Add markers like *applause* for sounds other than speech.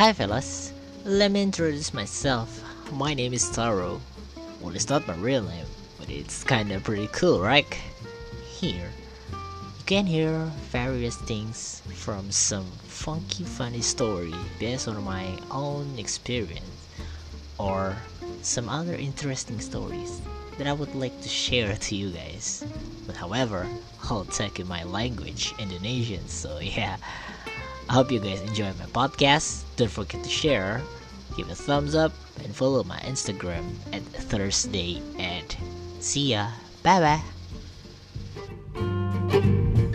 Hi fellas, let me introduce myself. My name is Taro. Well, it's not my real name, but it's kinda pretty cool, right? Here, you can hear various things from some funky, funny story based on my own experience, or some other interesting stories that I would like to share to you guys. But however, I'll talk in my language, Indonesian, so *laughs* yeah. I hope you guys enjoy my podcast. Don't forget to share, give a thumbs up, and follow my Instagram at Thursday and see ya. Bye bye.